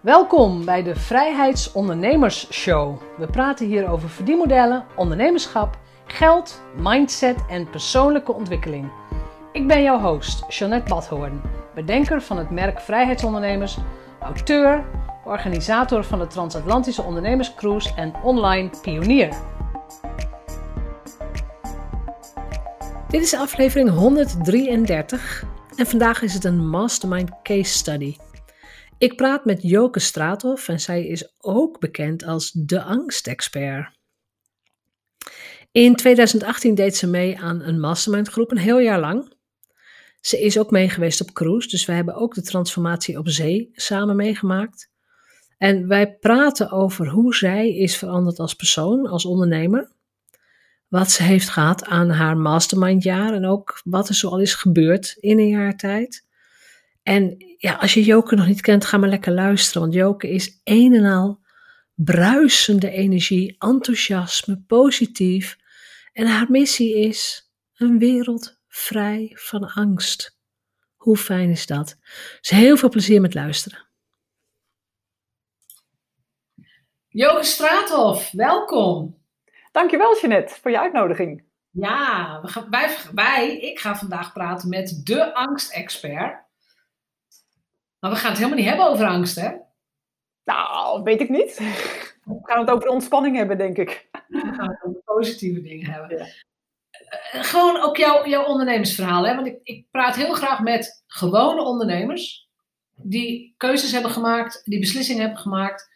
Welkom bij de Vrijheidsondernemers Show. We praten hier over verdienmodellen, ondernemerschap, geld, mindset en persoonlijke ontwikkeling. Ik ben jouw host, Jeanette Badhoorn, bedenker van het merk Vrijheidsondernemers, auteur, organisator van de Transatlantische Ondernemerscruise en online pionier. Dit is aflevering 133 en vandaag is het een mastermind case study. Ik praat met Joke Straathoff en zij is ook bekend als de angstexpert. In 2018 deed ze mee aan een mastermind groep, een heel jaar lang. Ze is ook mee geweest op cruise, dus wij hebben ook de transformatie op zee samen meegemaakt. En wij praten over hoe zij is veranderd als persoon, als ondernemer. Wat ze heeft gehad aan haar mastermindjaar en ook wat er zoal is gebeurd in een jaar tijd. En ja, als je Joke nog niet kent, ga maar lekker luisteren. Want Joke is een en al bruisende energie, enthousiasme, positief. En haar missie is een wereld vrij van angst. Hoe fijn is dat? Dus heel veel plezier met luisteren. Joke Straathof, welkom. Dankjewel Jeanette voor je uitnodiging. Ja, wij, wij, ik ga vandaag praten met de angstexpert. Maar we gaan het helemaal niet hebben over angst, hè? Nou, weet ik niet. We gaan het over ontspanning hebben, denk ik. We gaan het over positieve dingen hebben. Ja. Eh, gewoon ook jouw, jouw ondernemersverhaal, hè? Want ik, ik praat heel graag met gewone ondernemers die keuzes hebben gemaakt, die beslissingen hebben gemaakt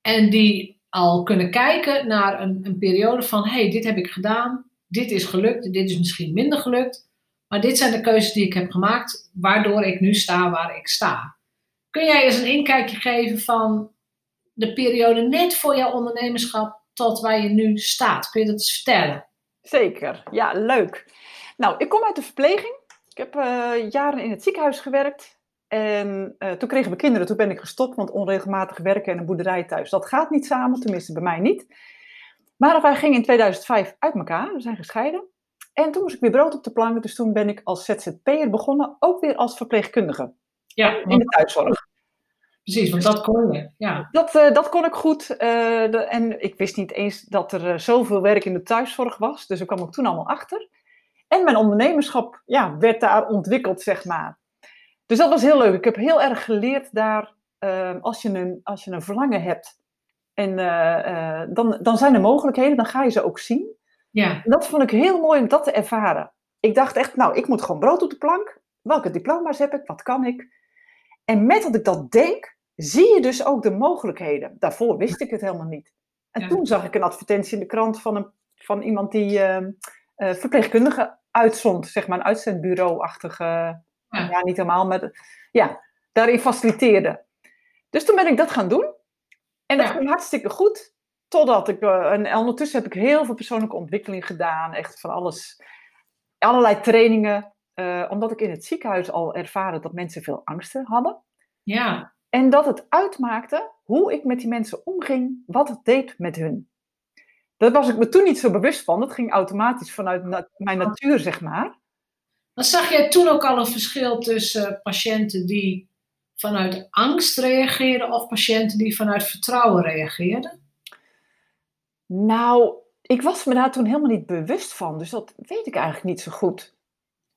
en die al kunnen kijken naar een, een periode van: hé, hey, dit heb ik gedaan, dit is gelukt, dit is misschien minder gelukt, maar dit zijn de keuzes die ik heb gemaakt, waardoor ik nu sta waar ik sta. Kun jij eens een inkijkje geven van de periode net voor jouw ondernemerschap tot waar je nu staat? Kun je dat eens vertellen? Zeker, ja, leuk. Nou, ik kom uit de verpleging. Ik heb uh, jaren in het ziekenhuis gewerkt. En uh, toen kregen we kinderen, toen ben ik gestopt, want onregelmatig werken en een boerderij thuis, dat gaat niet samen, tenminste bij mij niet. Maar wij gingen in 2005 uit elkaar, we zijn gescheiden. En toen moest ik weer brood op de plank, dus toen ben ik als ZZP'er begonnen, ook weer als verpleegkundige. Ja, in de thuiszorg. Precies, want dat kon je. Ja. Dat, uh, dat kon ik goed. Uh, de, en ik wist niet eens dat er uh, zoveel werk in de thuiszorg was. Dus ik kwam ook toen allemaal achter. En mijn ondernemerschap ja, werd daar ontwikkeld, zeg maar. Dus dat was heel leuk. Ik heb heel erg geleerd daar, als, je een, als je een verlangen hebt. En dan, dan zijn er mogelijkheden, dan ga je ze ook zien. Ja. En dat vond ik heel mooi om dat te ervaren. Ik dacht echt, nou, ik moet gewoon brood op de plank. Welke diploma's heb ik? Wat kan ik? En met dat ik dat denk, zie je dus ook de mogelijkheden. Daarvoor wist ik het helemaal niet. En toen zag ik een advertentie in de krant van, een, van iemand die uh, uh, verpleegkundige uitzond, zeg maar een uitzendbureau-achtige, ja. ja. niet helemaal, maar ja, daarin faciliteerde. Dus toen ben ik dat gaan doen. En dat ja. ging hartstikke goed. Totdat ik, uh, en ondertussen heb ik heel veel persoonlijke ontwikkeling gedaan, echt van alles, allerlei trainingen. Uh, omdat ik in het ziekenhuis al ervaren dat mensen veel angsten hadden. Ja. En dat het uitmaakte hoe ik met die mensen omging, wat het deed met hun. Daar was ik me toen niet zo bewust van. Dat ging automatisch vanuit na mijn natuur, zeg maar. Dan zag jij toen ook al een verschil tussen patiënten die vanuit angst reageerden of patiënten die vanuit vertrouwen reageerden? Nou, ik was me daar toen helemaal niet bewust van, dus dat weet ik eigenlijk niet zo goed.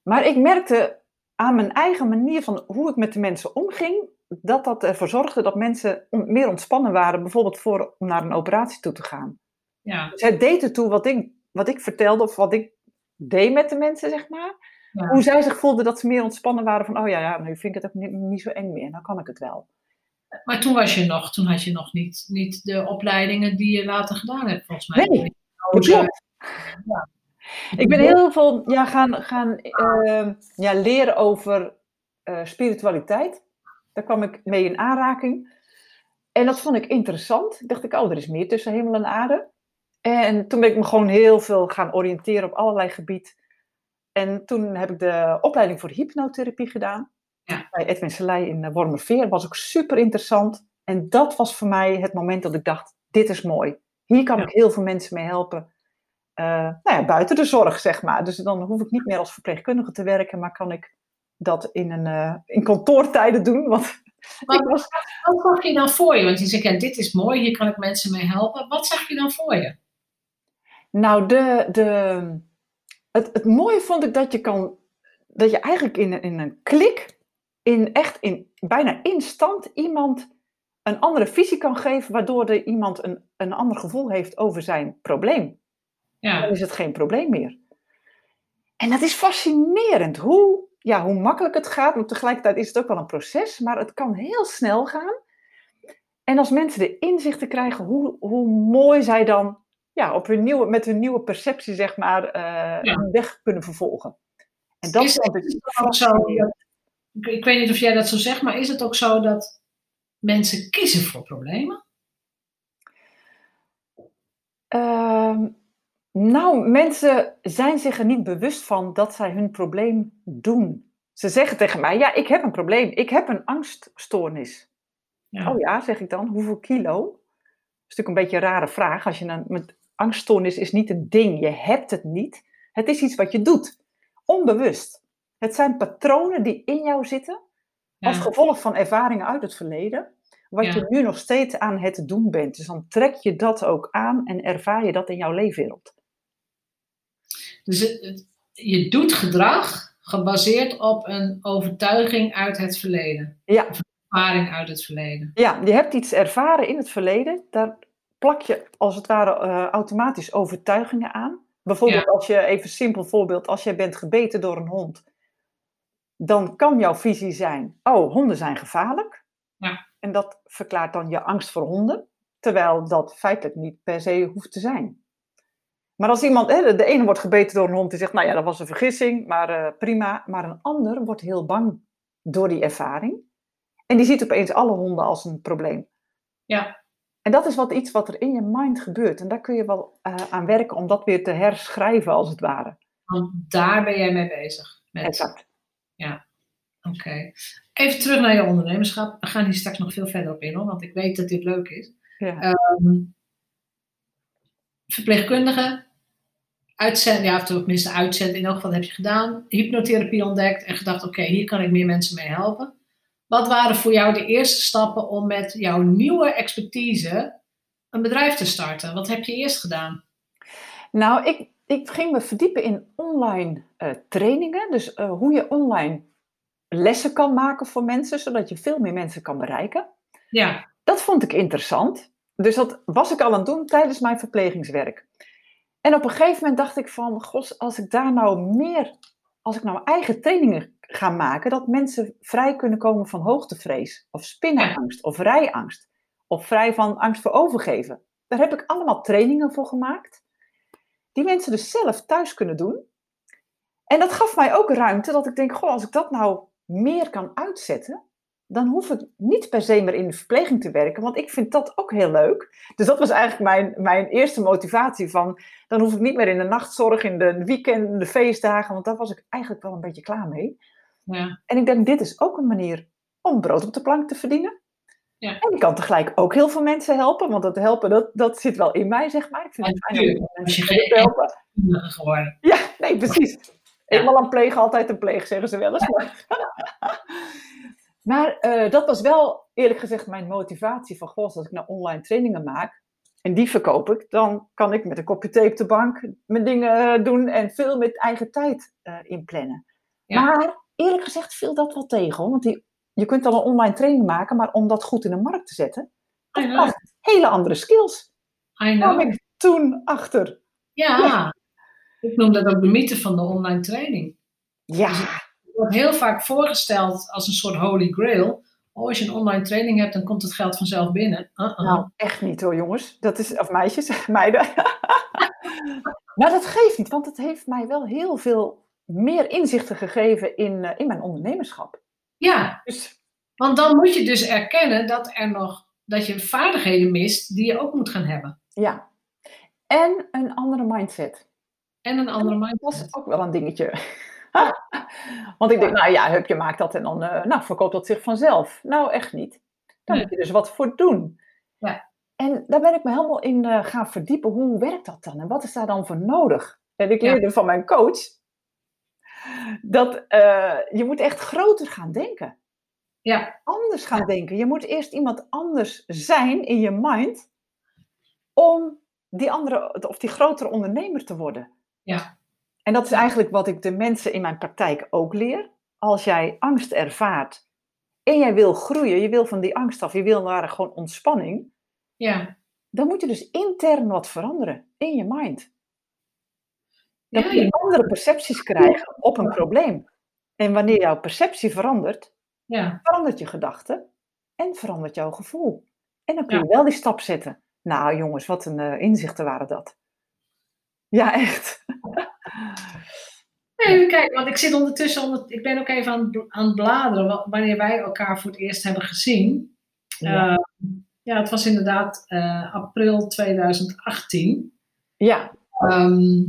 Maar ik merkte aan mijn eigen manier van hoe ik met de mensen omging, dat dat ervoor zorgde dat mensen meer ontspannen waren, bijvoorbeeld voor, om naar een operatie toe te gaan. Ja. Dus het deed ertoe wat ik, wat ik vertelde of wat ik deed met de mensen, zeg maar. Ja. Hoe zij zich voelden dat ze meer ontspannen waren van, oh ja, ja, nu vind ik het ook niet, niet zo eng meer, dan kan ik het wel. Maar toen was je nog, toen had je nog niet, niet de opleidingen die je later gedaan hebt, volgens mij. Nee, klopt. Ja. Ik ben heel veel ja, gaan, gaan uh, ja, leren over uh, spiritualiteit. Daar kwam ik mee in aanraking. En dat vond ik interessant. Ik dacht, ik, oh, er is meer tussen hemel en aarde. En toen ben ik me gewoon heel veel gaan oriënteren op allerlei gebieden. En toen heb ik de opleiding voor hypnotherapie gedaan. Ja. Bij Edwin Selei in Wormerveer. Dat was ook super interessant. En dat was voor mij het moment dat ik dacht, dit is mooi. Hier kan ja. ik heel veel mensen mee helpen. Uh, nou ja, buiten de zorg, zeg maar. Dus dan hoef ik niet meer als verpleegkundige te werken, maar kan ik dat in, een, uh, in kantoortijden doen. Want was... wat zag je dan voor je? Want je zegt, ja, dit is mooi, hier kan ik mensen mee helpen. Wat zag je dan voor je? Nou, de, de, het, het mooie vond ik dat je kan, dat je eigenlijk in, in een klik, in echt in bijna instant iemand een andere visie kan geven, waardoor er iemand een, een ander gevoel heeft over zijn probleem. Ja. Dan is het geen probleem meer. En dat is fascinerend hoe, ja, hoe makkelijk het gaat, maar tegelijkertijd is het ook wel een proces, maar het kan heel snel gaan. En als mensen de inzichten krijgen, hoe, hoe mooi zij dan ja, op hun nieuwe, met hun nieuwe perceptie, zeg maar, uh, hun weg kunnen vervolgen. En dat is, het, is het ook zo. Ik weet niet of jij dat zo zegt, maar is het ook zo dat mensen kiezen voor problemen? Uh, nou, mensen zijn zich er niet bewust van dat zij hun probleem doen. Ze zeggen tegen mij: Ja, ik heb een probleem. Ik heb een angststoornis. Ja. Oh ja, zeg ik dan. Hoeveel kilo? Dat is natuurlijk een beetje een rare vraag. Als je dan, met angststoornis is niet een ding. Je hebt het niet. Het is iets wat je doet. Onbewust. Het zijn patronen die in jou zitten. Als gevolg van ervaringen uit het verleden. Wat je nu nog steeds aan het doen bent. Dus dan trek je dat ook aan en ervaar je dat in jouw leefwereld. Dus je doet gedrag gebaseerd op een overtuiging uit het verleden. Ja. Of ervaring uit het verleden. Ja, je hebt iets ervaren in het verleden. Daar plak je als het ware uh, automatisch overtuigingen aan. Bijvoorbeeld als je, even simpel voorbeeld, als jij bent gebeten door een hond. Dan kan jouw visie zijn, oh, honden zijn gevaarlijk. Ja. En dat verklaart dan je angst voor honden. Terwijl dat feitelijk niet per se hoeft te zijn. Maar als iemand, hè, de ene wordt gebeten door een hond die zegt, nou ja, dat was een vergissing, maar uh, prima. Maar een ander wordt heel bang door die ervaring. En die ziet opeens alle honden als een probleem. Ja. En dat is wat iets wat er in je mind gebeurt. En daar kun je wel uh, aan werken om dat weer te herschrijven, als het ware. Want daar ben jij mee bezig. Met... Exact. Ja, oké. Even terug naar je ondernemerschap. We gaan hier straks nog veel verder op in, hoor, want ik weet dat dit leuk is. Ja. Um, verpleegkundige, uitzenden, ja, of tenminste uitzenden, in elk geval heb je gedaan, hypnotherapie ontdekt en gedacht, oké, hier kan ik meer mensen mee helpen. Wat waren voor jou de eerste stappen om met jouw nieuwe expertise een bedrijf te starten? Wat heb je eerst gedaan? Nou, ik, ik ging me verdiepen in online uh, trainingen. Dus uh, hoe je online lessen kan maken voor mensen, zodat je veel meer mensen kan bereiken. Ja. Dat vond ik interessant. Dus dat was ik al aan het doen tijdens mijn verplegingswerk. En op een gegeven moment dacht ik van, gos, als ik daar nou meer, als ik nou eigen trainingen ga maken, dat mensen vrij kunnen komen van hoogtevrees, of spinnenangst, of rijangst, of vrij van angst voor overgeven. Daar heb ik allemaal trainingen voor gemaakt, die mensen dus zelf thuis kunnen doen. En dat gaf mij ook ruimte dat ik denk, goh, als ik dat nou meer kan uitzetten, dan hoef ik niet per se meer in de verpleging te werken, want ik vind dat ook heel leuk. Dus dat was eigenlijk mijn, mijn eerste motivatie van, dan hoef ik niet meer in de nachtzorg, in de weekend, de feestdagen, want daar was ik eigenlijk wel een beetje klaar mee. Ja. En ik denk, dit is ook een manier om brood op de plank te verdienen. Ja. En ik kan tegelijk ook heel veel mensen helpen, want dat helpen, dat, dat zit wel in mij, zeg maar. Ik vind het fijn om mensen te helpen. Ja, nee, precies. Eenmaal een pleeg, altijd een pleeg, zeggen ze wel eens. Maar uh, dat was wel eerlijk gezegd mijn motivatie van, goh, als ik nou online trainingen maak en die verkoop ik, dan kan ik met een kopje thee op de bank mijn dingen uh, doen en veel met eigen tijd uh, inplannen. Ja. Maar eerlijk gezegd viel dat wel tegen, want die, je kunt dan een online training maken, maar om dat goed in de markt te zetten, dat vraagt hele andere skills. Daar kwam ik toen achter. Ja, ja, ik noem dat ook de mythe van de online training. Ja. Dus wordt heel vaak voorgesteld als een soort holy grail. Oh, als je een online training hebt, dan komt het geld vanzelf binnen. Uh-uh. Nou, echt niet hoor, jongens. Dat is, of meisjes, meiden. maar dat geeft niet, want het heeft mij wel heel veel meer inzichten gegeven in, uh, in mijn ondernemerschap. Ja, dus, want dan moet je dus erkennen dat er nog dat je vaardigheden mist die je ook moet gaan hebben. Ja, en een andere mindset. En een andere mindset. Dat was ook wel een dingetje. Want ik denk, nou ja, hup, je maakt dat en dan uh, nou, verkoopt dat zich vanzelf. Nou, echt niet. Daar moet je dus wat voor doen. Ja. En daar ben ik me helemaal in uh, gaan verdiepen. Hoe werkt dat dan? En wat is daar dan voor nodig? En ik leerde van mijn coach dat uh, je moet echt groter gaan denken. Ja. anders gaan denken. Je moet eerst iemand anders zijn in je mind om die andere of die grotere ondernemer te worden. Ja. En dat is eigenlijk wat ik de mensen in mijn praktijk ook leer. Als jij angst ervaart en jij wil groeien, je wil van die angst af, je wil naar gewoon ontspanning, Ja. dan moet je dus intern wat veranderen in je mind. Dan Ja, moet je andere percepties krijgen op een probleem. En wanneer jouw perceptie verandert, ja. verandert je gedachte en verandert jouw gevoel. En dan kun Ja. je wel die stap zetten. Nou jongens, wat een eh, inzichten waren dat. Ja, echt. Even kijken, want ik zit ondertussen, onder, ik ben ook even aan, aan het bladeren wa- wanneer wij elkaar voor het eerst hebben gezien. Ja. Eh, ja, het was inderdaad eh, april 2018. Ja, Ehm,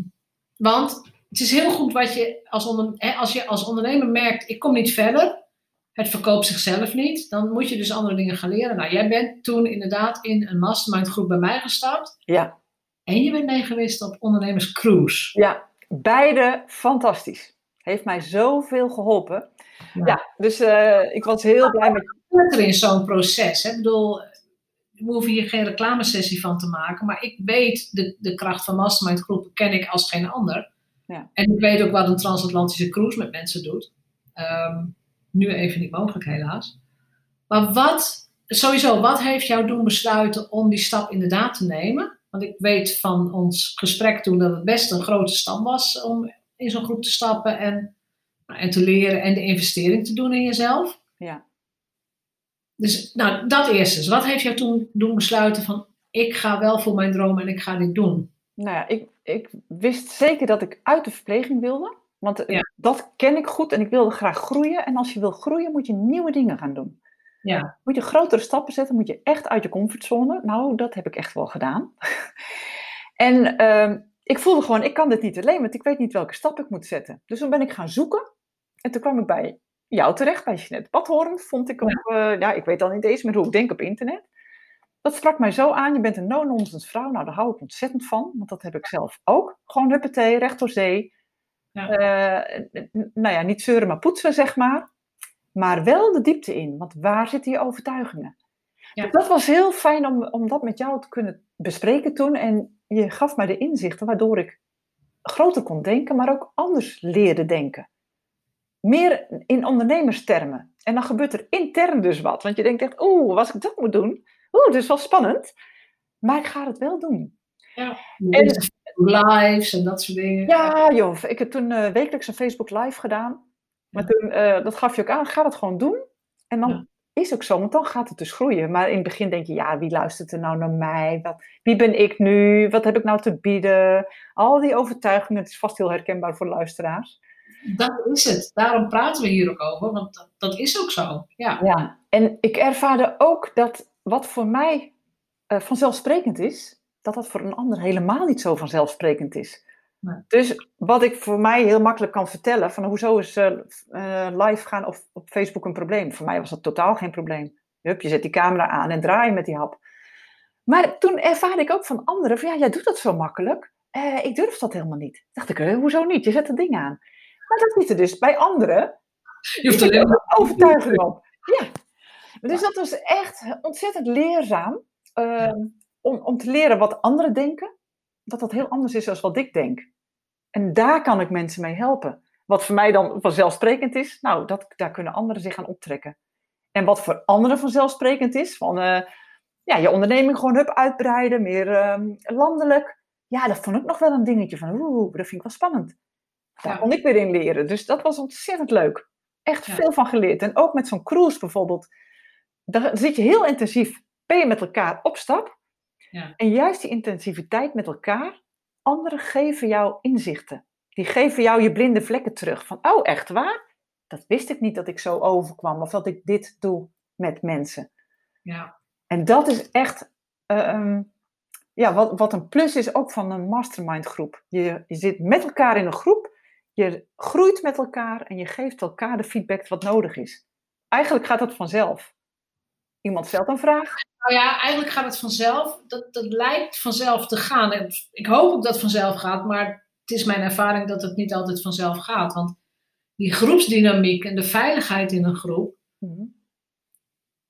want het is heel goed wat je als, onder, als je als ondernemer merkt, ik kom niet verder, het verkoopt zichzelf niet, dan moet je dus andere dingen gaan leren. Nou, jij bent toen inderdaad in een mastermind groep bij mij gestapt ja, en je bent mee geweest op ondernemers cruise. ja. Beide fantastisch. Heeft mij zoveel geholpen. Ja. Ja, dus eh, ik was heel blij met lekker in zo'n proces. Hè? Ik bedoel, we hoeven hier geen reclamesessie van te maken, maar ik weet de, de kracht van mastermind groepen ken ik als geen ander. Ja. En ik weet ook wat een transatlantische cruise met mensen doet. Ehm, nu even niet mogelijk helaas. Maar wat, sowieso, wat heeft jou doen besluiten om die stap inderdaad te nemen? Want ik weet van ons gesprek toen dat het best een grote stap was om in zo'n groep te stappen en, en te leren en de investering te doen in jezelf. Ja. Dus nou, dat eerst eens. Wat heeft jou toen doen besluiten van ik ga wel voor mijn droom en ik ga dit doen? Nou ja, ik, ik wist zeker dat ik uit de verpleging wilde. Want eh, Ja. dat ken ik goed en ik wilde graag groeien. En als je wil groeien, moet je nieuwe dingen gaan doen. Ja. Moet je grotere stappen zetten, moet je echt uit je comfortzone. Nou, dat heb ik echt wel gedaan. en ehm, ik voelde gewoon, ik kan dit niet alleen, want ik weet niet welke stap ik moet zetten. Dus toen ben ik gaan zoeken. En toen kwam ik bij jou terecht, bij Jeanette Badhoorn. Vond ik op, ja. ja, ik weet al niet eens meer hoe ik denk op internet. Dat sprak mij zo aan. Je bent een no-nonsense vrouw. Nou, daar hou ik ontzettend van. Want dat heb ik zelf ook. Gewoon huppatee, recht door zee. Ja. Eh, nou ja, niet zeuren, maar poetsen, zeg maar. Maar wel de diepte in. Want waar zitten je overtuigingen? Ja. Dus dat was heel fijn om, om dat met jou te kunnen bespreken toen. En je gaf mij de inzichten waardoor ik groter kon denken, maar ook anders leerde denken. Meer in ondernemerstermen. En dan gebeurt er intern dus wat. Want je denkt echt, oeh, als ik dat moet doen, oeh, dat is wel spannend. Maar ik ga het wel doen. Ja. En- lives en dat soort dingen. Ja, joh, ik heb toen eh, wekelijks een Facebook live gedaan. Maar toen, eh, dat gaf je ook aan, ga dat gewoon doen. En dan Ja. is ook zo, want dan gaat het dus groeien. Maar in het begin denk je, ja, wie luistert er nou naar mij? Wat, wie ben ik nu? Wat heb ik nou te bieden? Al die overtuigingen, het is vast heel herkenbaar voor luisteraars. Dat is het. Daarom praten we hier ook over, want dat, dat is ook zo. Ja. Ja, en ik ervaarde ook dat wat voor mij eh, vanzelfsprekend is, dat dat voor een ander helemaal niet zo vanzelfsprekend is. Nee. Dus wat ik voor mij heel makkelijk kan vertellen, van hoezo is eh, eh, live gaan op, op Facebook een probleem? Voor mij was dat totaal geen probleem. Hup, je zet die camera aan en draai met die hap. Maar toen ervaarde ik ook van anderen, van ja, jij doet dat zo makkelijk. Eh, ik durf dat helemaal niet. Dacht ik, hoezo niet? Je zet het ding aan. Maar dat zit er dus bij anderen Je hoeft alleen maar overtuiging op. Ja. Dus dat was echt ontzettend leerzaam. ehm, om, om te leren wat anderen denken. Dat dat heel anders is dan wat ik denk. En daar kan ik mensen mee helpen. Wat voor mij dan vanzelfsprekend is, nou, dat, daar kunnen anderen zich aan optrekken. En wat voor anderen vanzelfsprekend is, van eh, ja, je onderneming gewoon hup uitbreiden, meer ehm, landelijk. Ja, dat vond ik nog wel een dingetje van, oeh, dat vind ik wel spannend. Daar Ja. kon ik weer in leren. Dus dat was ontzettend leuk. Echt Ja. veel van geleerd. En ook met zo'n cruise bijvoorbeeld. Daar zit je heel intensief, ben je met elkaar op stap. Ja. En juist die intensiviteit met elkaar, anderen geven jou inzichten. Die geven jou je blinde vlekken terug. Van, oh, echt waar? Dat wist ik niet dat ik zo overkwam. Of dat ik dit doe met mensen. Ja. En dat is echt eh, ehm, ja, wat, wat een plus is ook van een mastermind groep. Je, je zit met elkaar in een groep, je groeit met elkaar en je geeft elkaar de feedback wat nodig is. Eigenlijk gaat dat vanzelf. Iemand stelt een vraag. Nou ja, eigenlijk gaat het vanzelf. Dat, dat lijkt vanzelf te gaan. En ik hoop ook dat het vanzelf gaat, maar het is mijn ervaring dat het niet altijd vanzelf gaat. Want die groepsdynamiek en de veiligheid in een groep, Mhm.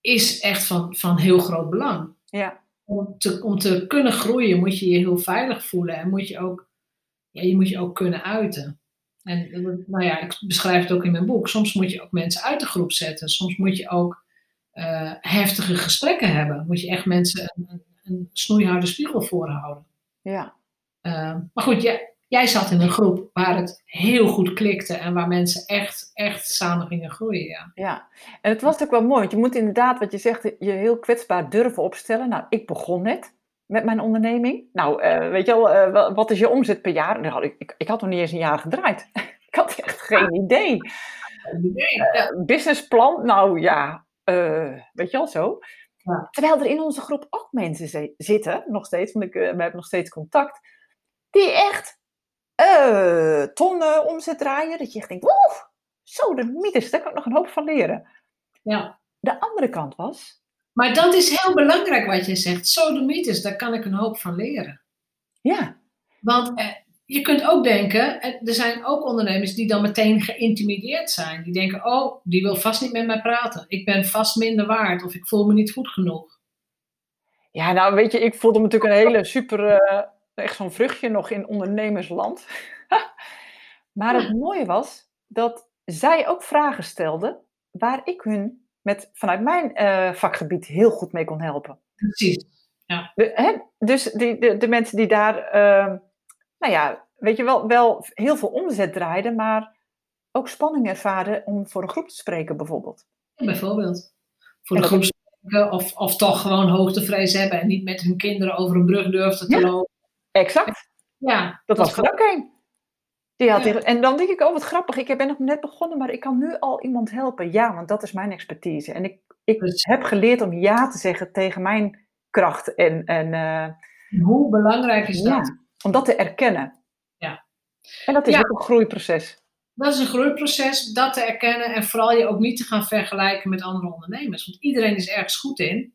is echt van, van heel groot belang. Ja. Om te, om te kunnen groeien moet je je heel veilig voelen en moet je ook, ja, je moet je ook kunnen uiten. En nou ja, ik beschrijf het ook in mijn boek. Soms moet je ook mensen uit de groep zetten. Soms moet je ook uh, heftige gesprekken hebben. Moet je echt mensen een, een, snoeiharde spiegel voorhouden. Ja. Uh, maar goed, jij, jij zat in een groep waar het heel goed klikte en waar mensen echt, echt samen gingen groeien. Ja. ja, en het was ook wel mooi, want je moet inderdaad, wat je zegt, je heel kwetsbaar durven opstellen. Nou, ik begon net met mijn onderneming. Nou, uh, weet je wel, uh, wat is je omzet per jaar? Nou, ik, ik, ik, had nog niet eens een jaar gedraaid. ik had echt geen idee. Businessplan, nou ja, weet je wel zo. Ja. Terwijl er in onze groep ook mensen zitten, nog steeds, want ik, we hebben nog steeds contact, die echt tonnen omzet draaien. Dat je echt denkt, oeh, zo de mythes, daar kan ik nog een hoop van leren. Ja. De andere kant was, maar dat is heel belangrijk wat je zegt. Sodomitis, daar kan ik een hoop van leren. Ja. Want eh, je kunt ook denken, eh, er zijn ook ondernemers die dan meteen geïntimideerd zijn. Die denken, oh, die wil vast niet met mij praten. Ik ben vast minder waard of ik voel me niet goed genoeg. Ja, nou weet je, ik voelde me natuurlijk een hele super, uh, echt zo'n vruchtje nog in ondernemersland. maar het mooie was dat zij ook vragen stelden waar ik hun met, vanuit mijn uh, vakgebied heel goed mee kon helpen. Precies. Ja. De, hè, dus die, de, de mensen die daar, uh, nou ja, weet je wel, wel heel veel omzet draaiden, maar ook spanning ervaren om voor een groep te spreken, bijvoorbeeld. Ja, bijvoorbeeld. Voor de groep spreken of, of toch gewoon hoogtevrees hebben en niet met hun kinderen over een brug durfden te lopen. Exact. Ja, dat, was er ook een. Die had En dan denk ik, oh wat grappig, ik ben nog net begonnen, maar ik kan nu al iemand helpen. Ja, want dat is mijn expertise. En ik, ik heb geleerd om ja te zeggen tegen mijn kracht. En, en, uh, Hoe belangrijk is dat? Om dat te erkennen. Ja. En dat is ook een groeiproces. Dat is een groeiproces, dat te erkennen en vooral je ook niet te gaan vergelijken met andere ondernemers. Want iedereen is ergens goed in.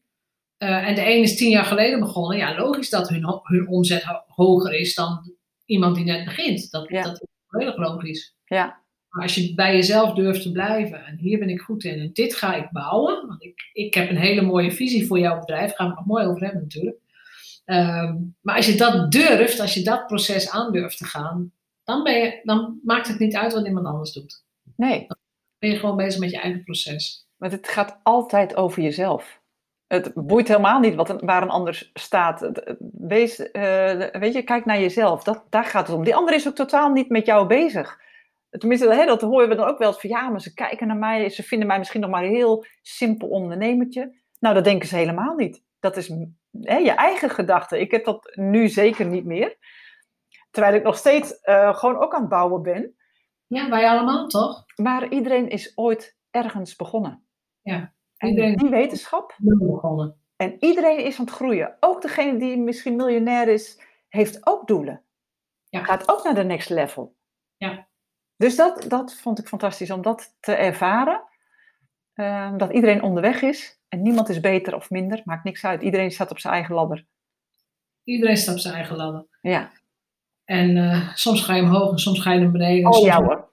Uh, en de een is tien jaar geleden begonnen. Ja, logisch dat hun, hun omzet hoger is dan iemand die net begint. Dat, dat is volledig logisch. Ja. Maar als je bij jezelf durft te blijven, en hier ben ik goed in, en dit ga ik bouwen, want ik, ik heb een hele mooie visie voor jouw bedrijf, daar gaan we het nog mooi over hebben natuurlijk. Um, maar als je dat durft, als je dat proces aan durft te gaan, dan, ben je, dan maakt het niet uit wat iemand anders doet. Nee. Dan ben je gewoon bezig met je eigen proces. Want het gaat altijd over jezelf. Het boeit helemaal niet wat een, waar een ander staat. Wees, uh, weet je, kijk naar jezelf. Dat, daar gaat het om. Die ander is ook totaal niet met jou bezig. Tenminste, hè, dat horen we dan ook wel van ja, maar ze kijken naar mij. Ze vinden mij misschien nog maar een heel simpel ondernemertje. Nou, dat denken ze helemaal niet. Dat is hè, je eigen gedachte. Ik heb dat nu zeker niet meer. Terwijl ik nog steeds uh, gewoon ook aan het bouwen ben. Ja, wij allemaal toch? Maar iedereen is ooit ergens begonnen. Ja. En die wetenschap. Begonnen. En iedereen is aan het groeien. Ook degene die misschien miljonair is, heeft ook doelen. Ja. Gaat ook naar de next level. Ja. Dus dat, dat vond ik fantastisch om dat te ervaren. Uh, dat iedereen onderweg is. En niemand is beter of minder. Maakt niks uit. Iedereen staat op zijn eigen ladder. Iedereen staat op zijn eigen ladder. Ja. En uh, soms ga je omhoog en soms ga je naar beneden. Oh ja hoor.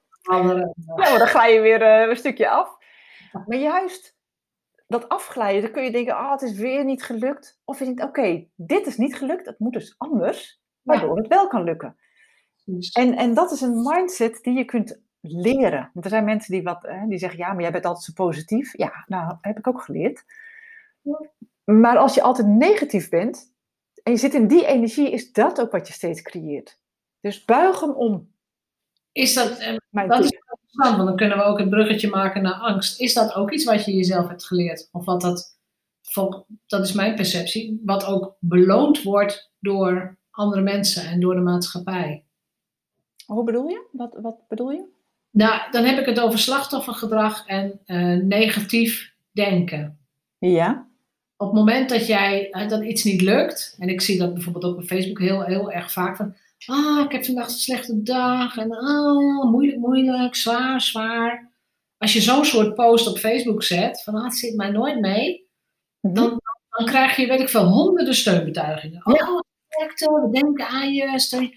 Ja, dan ga je weer uh, een stukje af. Maar juist dat afglijden, dan kun je denken, ah, oh, het is weer niet gelukt. Of je denkt, oké, dit is niet gelukt, het moet dus anders, waardoor het wel kan lukken. En, en dat is een mindset die je kunt leren. Want er zijn mensen die, wat, hè, die zeggen, ja, maar jij bent altijd zo positief. Ja, nou, heb ik ook geleerd. Maar als je altijd negatief bent, en je zit in die energie, is dat ook wat je steeds creëert. Dus buig hem om. Is dat, eh, dat is want dan kunnen we ook het bruggetje maken naar angst. Is dat ook iets wat je jezelf hebt geleerd? Of wat dat, dat is mijn perceptie, wat ook beloond wordt door andere mensen en door de maatschappij. Hoe bedoel je? Wat, wat bedoel je? Nou, dan heb ik het over slachtoffergedrag en uh, negatief denken. Ja. Op het moment dat jij dat iets niet lukt, en ik zie dat bijvoorbeeld ook op Facebook heel, heel erg vaak van Ah, ik heb vandaag een slechte dag. En ah, moeilijk, moeilijk, zwaar, zwaar. Als je zo'n soort post op Facebook zet, van ah, het zit mij nooit mee. Mhm. Dan, dan krijg je, weet ik veel, honderden steunbetuigingen. Ja. Oh, we denken aan je, steun.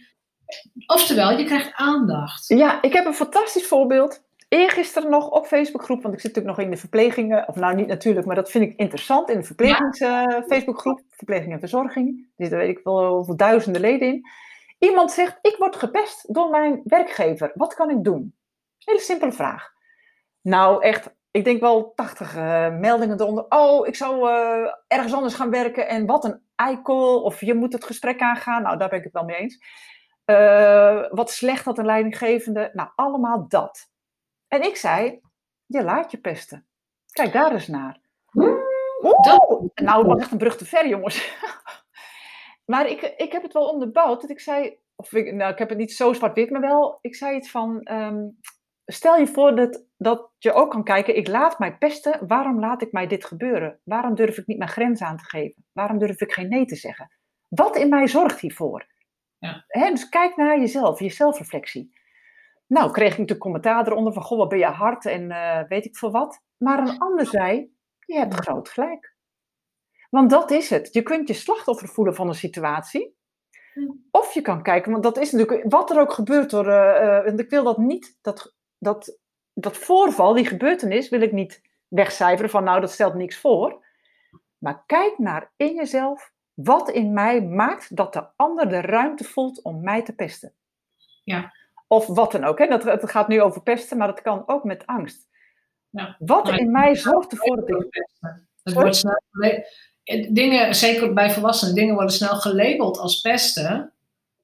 Oftewel, je krijgt aandacht. Ja, ik heb een fantastisch voorbeeld. eergisteren nog op Facebookgroep, want ik zit natuurlijk nog in de verplegingen, of nou niet natuurlijk, maar dat vind ik interessant in de verplegings eh, Facebookgroep, verpleging en verzorging. Er zitten weet ik wel hoeveel duizenden leden in. Iemand zegt, ik word gepest door mijn werkgever. Wat kan ik doen? Hele simpele vraag. Nou, echt, ik denk wel 80 uh, meldingen eronder. Oh, ik zou uh, ergens anders gaan werken en wat een eikel. Of je moet het gesprek aangaan. Nou, daar ben ik het wel mee eens. Uh, wat slecht dat een leidinggevende. Nou, allemaal dat. En ik zei, je laat je pesten. Kijk daar eens naar. Nou, dat was echt een brug te ver, jongens. maar ik, ik heb het wel onderbouwd. Dat ik zei, of ik, nou, ik heb het niet zo zwart-wit, maar wel, ik zei iets van, um, stel je voor dat, dat je ook kan kijken, ik laat mij pesten, waarom laat ik mij dit gebeuren? Waarom durf ik niet mijn grens aan te geven? Waarom durf ik geen nee te zeggen? Wat in mij zorgt hiervoor? Ja. He, dus kijk naar jezelf, je zelfreflectie. Nou, kreeg ik natuurlijk commentaar eronder van, goh, wat ben je hard en uh, weet ik veel wat. Maar een ander zei, je hebt groot gelijk. Want dat is het. Je kunt je slachtoffer voelen van een situatie. Of je kan kijken, want dat is natuurlijk wat er ook gebeurt door. Uh, uh, ik wil dat niet, dat, dat, dat voorval, die gebeurtenis, wil ik niet wegcijferen van nou, dat stelt niks voor. Maar kijk naar in jezelf wat in mij maakt dat de ander de ruimte voelt om mij te pesten. Ja. Of wat dan ook. Hè? Dat, het gaat nu over pesten, maar dat kan ook met angst. Ja. Wat in mij zorgt ervoor dat ik. Het wordt snel, dingen, zeker bij volwassenen, dingen worden snel gelabeld als pesten.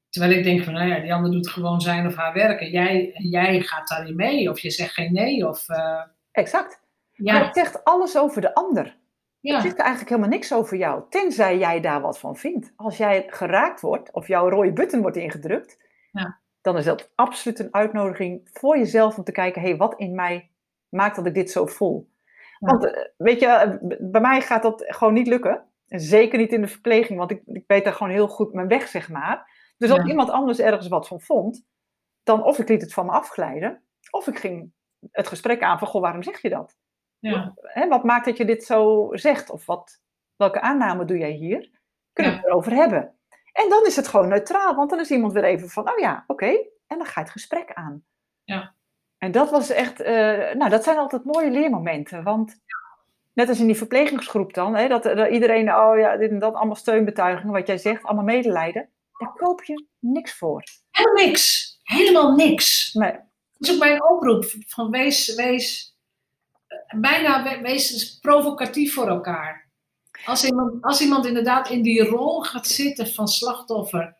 Terwijl ik denk van, nou ja, die ander doet gewoon zijn of haar werken. Jij, jij gaat daarin mee of je zegt geen nee. Of, uh... Exact. Ja. Maar het zegt alles over de ander. Ja. Het zegt eigenlijk helemaal niks over jou, tenzij jij daar wat van vindt. Als jij geraakt wordt of jouw rode button wordt ingedrukt, ja. dan is dat absoluut een uitnodiging voor jezelf om te kijken, hé, hey, wat in mij maakt dat ik dit zo voel? Want eh, weet je, bij mij gaat dat gewoon niet lukken. Zeker niet in de verpleging, want ik, ik weet daar gewoon heel goed mijn weg, zeg maar. Dus als iemand anders ergens wat van vond, dan of ik liet het van me afglijden, of ik ging het gesprek aan van, goh, waarom zeg je dat? Ja. Hè, wat maakt dat je dit zo zegt? Of wat, welke aanname doe jij hier? Kunnen we het erover hebben? En dan is het gewoon neutraal, want dan is iemand weer even van, oh ja, oké. En dan ga je het gesprek aan. Ja. En dat was echt, uh, nou, dat zijn altijd mooie leermomenten. Want net als in die verplegingsgroep dan, hè, dat, dat, iedereen, oh ja, dit en dat, allemaal steunbetuigingen, wat jij zegt, allemaal medelijden. Daar koop je niks voor. Helemaal niks. Helemaal niks. Nee. Dat is ook mijn oproep. Van wees, wees bijna wees provocatief voor elkaar. Als iemand, als iemand inderdaad in die rol gaat zitten van slachtoffer,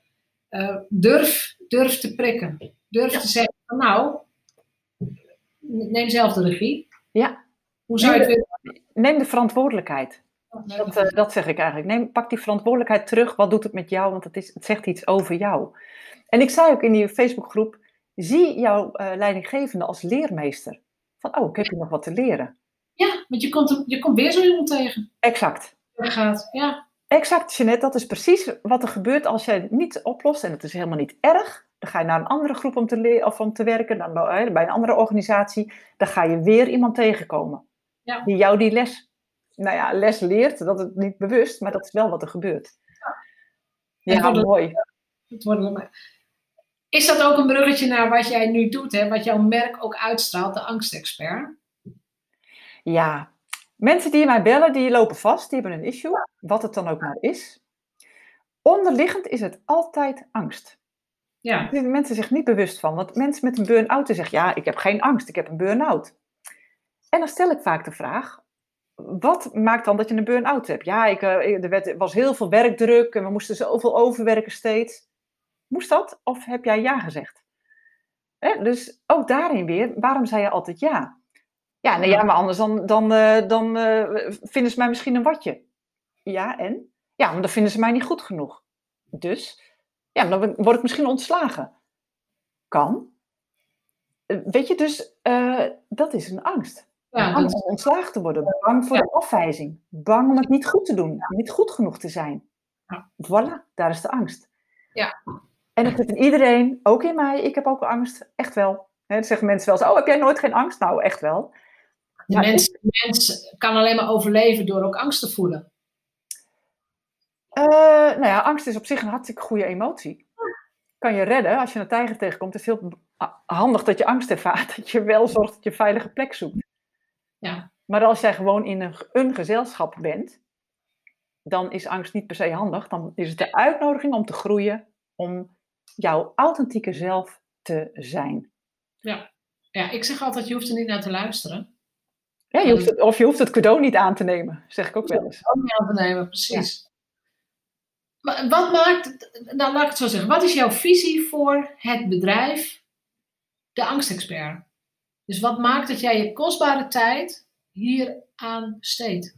uh, durf, durf te prikken. Durf te zeggen, nou, neem zelf de regie. Ja. Hoe zou je het Neem de verantwoordelijkheid. Dat, uh, dat, zeg ik eigenlijk. Neem, pak die verantwoordelijkheid terug. Wat doet het met jou? Want het, is, het zegt iets over jou. En ik zei ook in die Facebookgroep: zie jouw uh, leidinggevende als leermeester. Van, oh, ik heb hier nog wat te leren. Ja, want je komt, je komt weer zo iemand tegen. Exact. Gaat, ja. Exact, Jeanette. Dat is precies wat er gebeurt als jij het niet oplost. En het is helemaal niet erg. Dan ga je naar een andere groep om te, leren of om te werken. Dan bij een andere organisatie. Dan ga je weer iemand tegenkomen. Ja. Die jou die les, nou ja, les leert. Dat het niet bewust, maar dat is wel wat er gebeurt. Ja, ja mooi. Het is dat ook een bruggetje naar wat jij nu doet, hè? wat jouw merk ook uitstraalt, de angstexpert? Ja, mensen die mij bellen, die lopen vast, die hebben een issue, wat het dan ook maar is. Onderliggend is het altijd angst. Ja. Daar mensen zich niet bewust van. Want mensen met een burn-out zeggen, ja, ik heb geen angst, ik heb een burn-out. En dan stel ik vaak de vraag, wat maakt dan dat je een burn-out hebt? Ja, ik, eh, er was heel veel werkdruk en we moesten zoveel overwerken steeds. Moest dat? Of heb jij ja gezegd? Dus ook daarin weer, waarom zei je altijd ja? Ja, ja maar anders dan, dan, uh, dan uh, vinden ze mij misschien een watje. Ja, en? Ja, maar dan vinden ze mij niet goed genoeg. Dus, ja, dan word ik misschien ontslagen. Kan. Eh, weet je, dus dat is een angst. Ja, angst om ontslagen te worden. Bang voor de afwijzing. Bang om het niet goed te doen. Niet goed genoeg te zijn. Voilà, daar is de angst. Ja. En dat zit in iedereen, ook in mij. Ik heb ook angst, echt wel. He, dan zeggen mensen wel eens, oh, heb jij nooit geen angst? Nou, echt wel. De mens, kan alleen maar overleven door ook angst te voelen. Uh, nou ja, angst is op zich een hartstikke goede emotie. kan je redden. Als je een tijger tegenkomt, is het heel handig dat je angst ervaart. Dat je wel zorgt dat je een veilige plek zoekt. Ja. Maar als jij gewoon in een, een gezelschap bent, dan is angst niet per se handig. Dan is het de uitnodiging om te groeien, om jouw authentieke zelf te zijn. Ja, ja ik zeg altijd, je hoeft er niet naar te luisteren. Ja, je hoeft het, of je hoeft het cadeau niet aan te nemen, zeg ik ook wel eens. Ook niet aan te nemen, precies. Maar wat maakt, nou laat ik het zo zeggen, wat is jouw visie voor het bedrijf, de angstexpert? Dus wat maakt dat jij je kostbare tijd hier aan besteedt?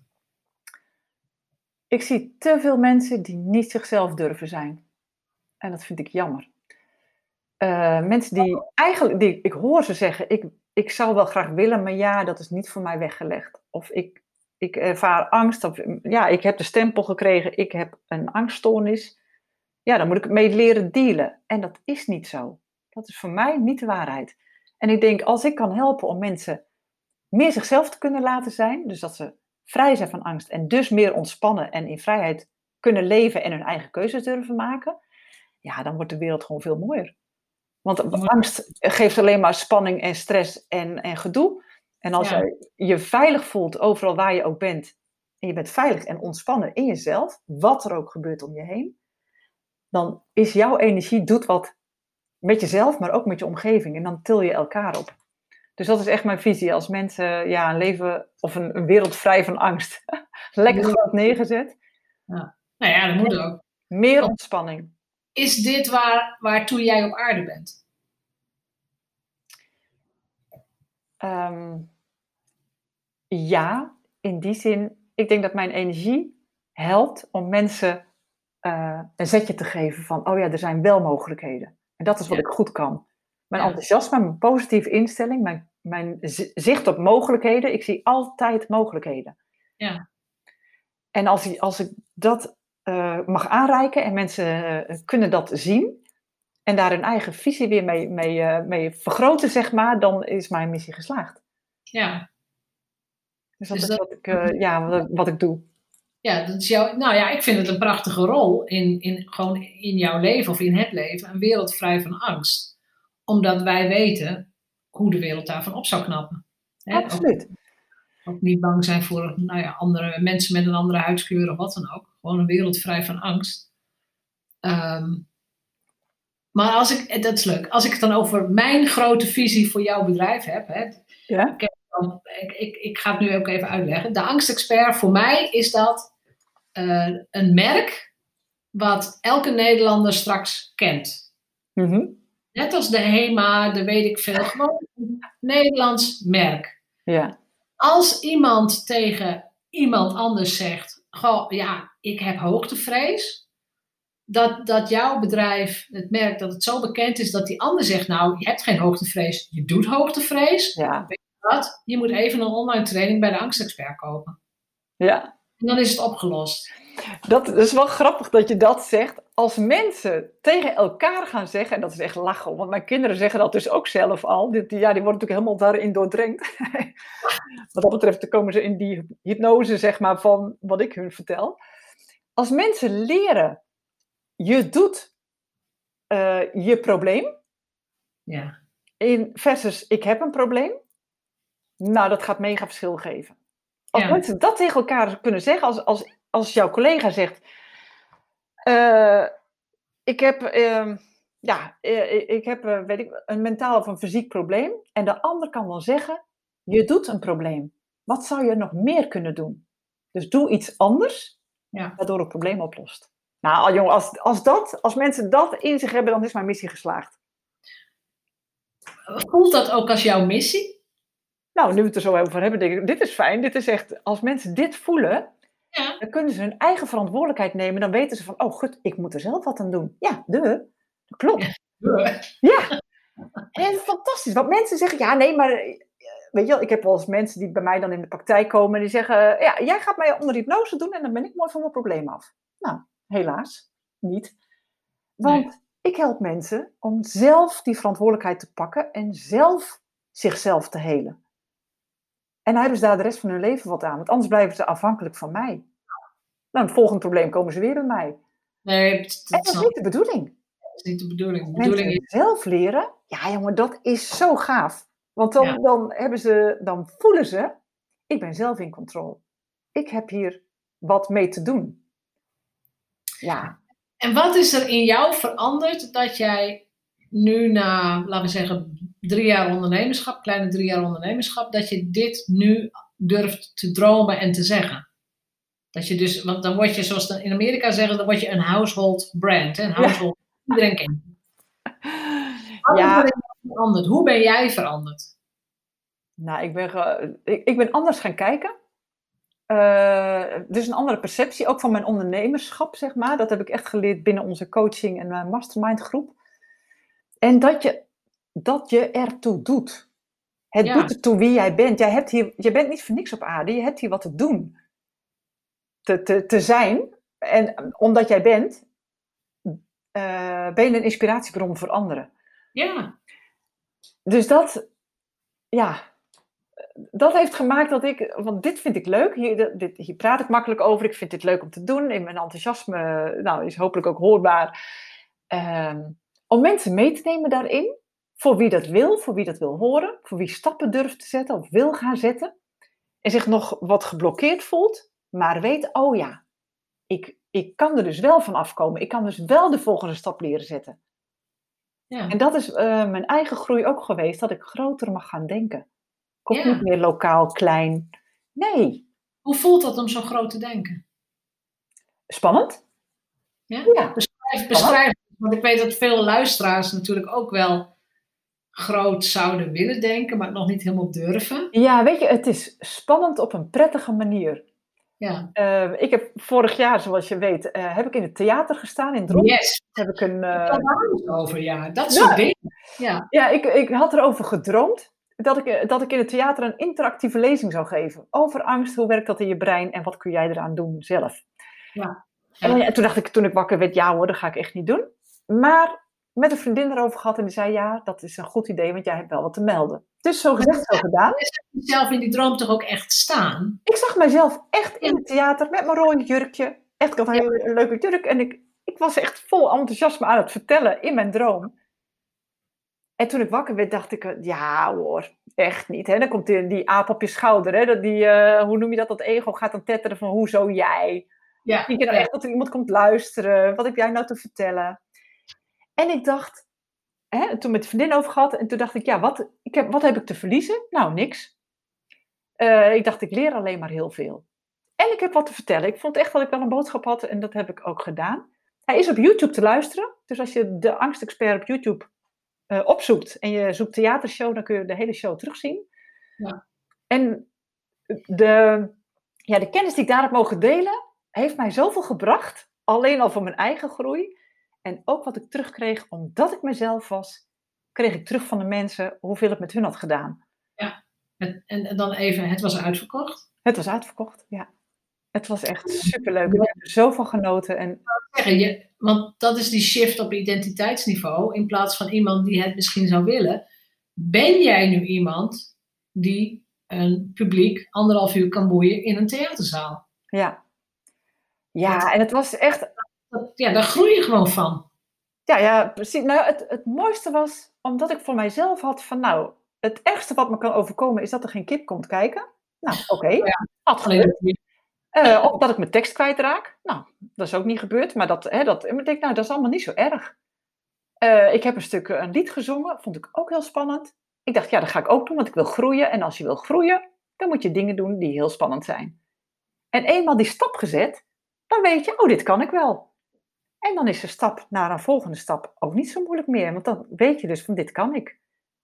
Ik zie te veel mensen die niet zichzelf durven zijn. En dat vind ik jammer. Uh, mensen die eigenlijk, die, ik hoor ze zeggen, ik, ik zou wel graag willen, maar ja, dat is niet voor mij weggelegd. Of ik, ik ervaar angst, of ja, ik heb de stempel gekregen, ik heb een angststoornis. Ja, dan moet ik mee leren dealen. En dat is niet zo. Dat is voor mij niet de waarheid. En ik denk, als ik kan helpen om mensen meer zichzelf te kunnen laten zijn, dus dat ze vrij zijn van angst en dus meer ontspannen en in vrijheid kunnen leven en hun eigen keuzes durven maken, ja, dan wordt de wereld gewoon veel mooier. Want angst geeft alleen maar spanning en stress en, en gedoe. En als je je veilig voelt overal waar je ook bent, en je bent veilig en ontspannen in jezelf, wat er ook gebeurt om je heen, dan is jouw energie, doet wat met jezelf, maar ook met je omgeving. En dan til je elkaar op. Dus dat is echt mijn visie. Als mensen ja, een leven of een, een wereld vrij van angst, lekker groot neergezet. Ja. Nou ja, dat moet ook. Meer ontspanning. Is dit waar, waartoe jij op aarde bent? Ehm, ja, in die zin. Ik denk dat mijn energie helpt om mensen uh, een zetje te geven van, oh ja, er zijn wel mogelijkheden. En dat is wat ik goed kan. Mijn enthousiasme, mijn positieve instelling, mijn, mijn zicht op mogelijkheden. Ik zie altijd mogelijkheden. Ja. En als, als ik dat uh, mag aanreiken en mensen uh, kunnen dat zien en daar hun eigen visie weer mee, mee, uh, mee vergroten, zeg maar, dan is mijn missie geslaagd. Ja. Dus dat dus is wat, ik, ja, wat, wat, ik doe. Ja, dat is jouw, nou ja, ik vind het een prachtige rol in, in, gewoon in jouw leven of in het leven, een wereld vrij van angst. Omdat wij weten hoe de wereld daarvan op zou knappen. Hè? Absoluut. Ook, ook, niet bang zijn voor nou ja, andere mensen met een andere huidskleur of wat dan ook. Gewoon een wereld vrij van angst. Um, maar als ik, dat is leuk, als ik het dan over mijn grote visie voor jouw bedrijf heb. Hè, ja? ik, ik, ik, ga het nu ook even uitleggen. De angstexpert voor mij is dat uh, een merk wat elke Nederlander straks kent. Mm -hmm. Net als de HEMA, de weet ik veel. Gewoon een Nederlands merk. Ja. Als iemand tegen iemand anders zegt: Goh, ja, ik heb hoogtevrees. Dat, dat jouw bedrijf, het merk, dat het zo bekend is dat die ander zegt: Nou, je hebt geen hoogtevrees, je doet hoogtevrees. Ja. Weet je wat? Je moet even een online training bij de angstexpert kopen. Ja. En dan is het opgelost. Dat is wel grappig dat je dat zegt. Als mensen tegen elkaar gaan zeggen, en dat is echt lachen, want mijn kinderen zeggen dat dus ook zelf al. Die, ja, die worden natuurlijk helemaal daarin doordrenkt. wat dat betreft dan komen ze in die hypnose, zeg maar, van wat ik hun vertel. Als mensen leren, je doet uh, je probleem. Ja. In versus ik heb een probleem. Nou, dat gaat mega verschil geven. Als ja. mensen dat tegen elkaar kunnen zeggen, als, als als jouw collega zegt: uh, Ik heb, uh, ja, uh, ik heb weet ik, een mentaal of een fysiek probleem. En de ander kan dan zeggen: Je doet een probleem. Wat zou je nog meer kunnen doen? Dus doe iets anders, ja. waardoor het probleem oplost. Nou, jongen, als, als, dat, als mensen dat in zich hebben, dan is mijn missie geslaagd. Voelt dat ook als jouw missie? Nou, nu we het er zo over hebben, denk ik, dit is fijn. Dit is echt, als mensen dit voelen, ja. Dan kunnen ze hun eigen verantwoordelijkheid nemen. Dan weten ze van, oh goed, ik moet er zelf wat aan doen. Ja, de. Klopt. Ja. ja. En fantastisch. Want mensen zeggen, ja nee, maar... Eh, weet je wel, ik heb wel eens mensen die bij mij dan in de praktijk komen. En die zeggen, ja, jij gaat mij onder hypnose doen en dan ben ik mooi van mijn probleem af. Nou, helaas. Niet. Want nee. ik help mensen om zelf die verantwoordelijkheid te pakken. En zelf zichzelf te helen. En dan hebben ze daar de rest van hun leven wat aan. Want anders blijven ze afhankelijk van mij. Nou, het volgende probleem komen ze weer bij mij. Nee, dat, en dat is niet de bedoeling. is niet de bedoeling. De bedoeling is, zelf leren, ja jongen, dat is zo gaaf. Want dan, Ja. dan, hebben ze, dan voelen ze, ik ben zelf in controle. Ik heb hier wat mee te doen. Ja, en wat is er in jou veranderd dat jij nu na, laten we zeggen, drie jaar ondernemerschap, kleine drie jaar ondernemerschap, dat je dit nu durft te dromen en te zeggen? Dat je dus, want dan word je, zoals in Amerika zeggen, dan word je een household brand. Hè? Een household, iedereen kent. je. Wat Ja. er in jou veranderd? Hoe ben jij veranderd? nou, ik ben, ik, ik ben anders gaan kijken. Eh, dus een andere perceptie, ook van mijn ondernemerschap, zeg maar. Dat heb ik echt geleerd binnen onze coaching en mijn mastermind groep. En dat je, dat je ertoe doet. Het Ja. doet ertoe wie jij bent. Jij hebt hier, je bent niet voor niks op aarde, je hebt hier wat te doen. Te, te, te zijn. En omdat jij bent, eh, ben je een inspiratiebron voor anderen. Ja, Dus dat, ja, dat heeft gemaakt dat ik, want dit vind ik leuk, hier, dit, hier praat ik makkelijk over, ik vind dit leuk om te doen, in mijn enthousiasme nou, is hopelijk ook hoorbaar. Ehm, om mensen mee te nemen daarin, voor wie dat wil, voor wie dat wil horen, voor wie stappen durft te zetten of wil gaan zetten, en zich nog wat geblokkeerd voelt, maar weet, oh ja, ik, ik kan er dus wel van afkomen, ik kan dus wel de volgende stap leren zetten. ja. En dat is eh, mijn eigen groei ook geweest, dat ik groter mag gaan denken. Ik hoef Ja. niet meer lokaal, klein. Nee, Hoe voelt dat om zo groot te denken? spannend. Ja? Ja. Beschrijf, beschrijf. Want ik weet dat veel luisteraars natuurlijk ook wel groot zouden willen denken, maar het nog niet helemaal durven. Ja, weet je, het is spannend op een prettige manier. Ja. Eh, ik heb vorig jaar, zoals je weet, eh, heb ik in het theater gestaan in Dronten. Yes. Heb ik een, daar eens over, ja. Dat Ja. soort dingen. Ja. ja, ik, ik had erover gedroomd dat ik, dat ik in het theater een interactieve lezing zou geven. Over angst, hoe werkt dat in je brein en wat kun jij eraan doen zelf. Ja. En toen dacht ik, toen ik wakker werd, ja hoor, dat ga ik echt niet doen. Maar met een vriendin erover gehad en die zei, ja, dat is een goed idee, want jij hebt wel wat te melden. Dus zo gezegd, zo gedaan. Zelf in die droom toch ook echt staan. Ik zag mijzelf echt in het theater met mijn rode jurkje. Echt, ik had een hele leuke jurk en ik, ik was echt vol enthousiasme aan het vertellen in mijn droom. En toen ik wakker werd, dacht ik, eh, ja hoor, echt niet. Hè? Dan komt die, die aap op je schouder, hè? Dat die, eh, hoe noem je dat, dat ego gaat dan tetteren van, hoezo jij? Ja. Denk je nou echt dat er iemand komt luisteren? Wat heb jij nou te vertellen? En ik dacht, hè, toen met de vriendin over gehad, en toen dacht ik, ja, wat, ik heb, wat heb ik te verliezen? Nou, niks. Eh, ik dacht, ik leer alleen maar heel veel. En ik heb wat te vertellen. Ik vond echt dat ik wel een boodschap had en dat heb ik ook gedaan. Hij is op YouTube te luisteren. Dus als je de angstexpert op YouTube eh, opzoekt en je zoekt theatershow, dan kun je de hele show terugzien. Ja. En de, ja, de kennis die ik daar heb mogen delen, heeft mij zoveel gebracht. Alleen al voor mijn eigen groei. En ook wat ik terugkreeg, omdat ik mezelf was, kreeg ik terug van de mensen hoeveel het met hun had gedaan. En, en, en dan even, het was uitverkocht. Het was uitverkocht, ja. Het was echt superleuk. Ik heb er zoveel genoten. En je, want dat is die shift op identiteitsniveau. In plaats van iemand die het misschien zou willen. Ben jij nu iemand die een publiek anderhalf uur kan boeien in een theaterzaal? ja. Ja, en het was echt Dat, ja, daar groei je gewoon van. Ja, ja, precies. Nou, het, het mooiste was, omdat ik voor mijzelf had van, nou, het ergste wat me kan overkomen is dat er geen kip komt kijken. Nou, oké. ja. Had gebeurd. Eh, of dat ik mijn tekst kwijtraak. Nou, dat is ook niet gebeurd. Maar dat, hè, dat, ik denk, nou, dat is allemaal niet zo erg. Eh, ik heb een stuk eh, een lied gezongen. Vond ik ook heel spannend. Ik dacht, ja, dat ga ik ook doen, want ik wil groeien. En als je wil groeien, dan moet je dingen doen die heel spannend zijn. En eenmaal die stap gezet, dan weet je, oh, dit kan ik wel. En dan is de stap naar een volgende stap ook niet zo moeilijk meer. Want dan weet je dus van, dit kan ik.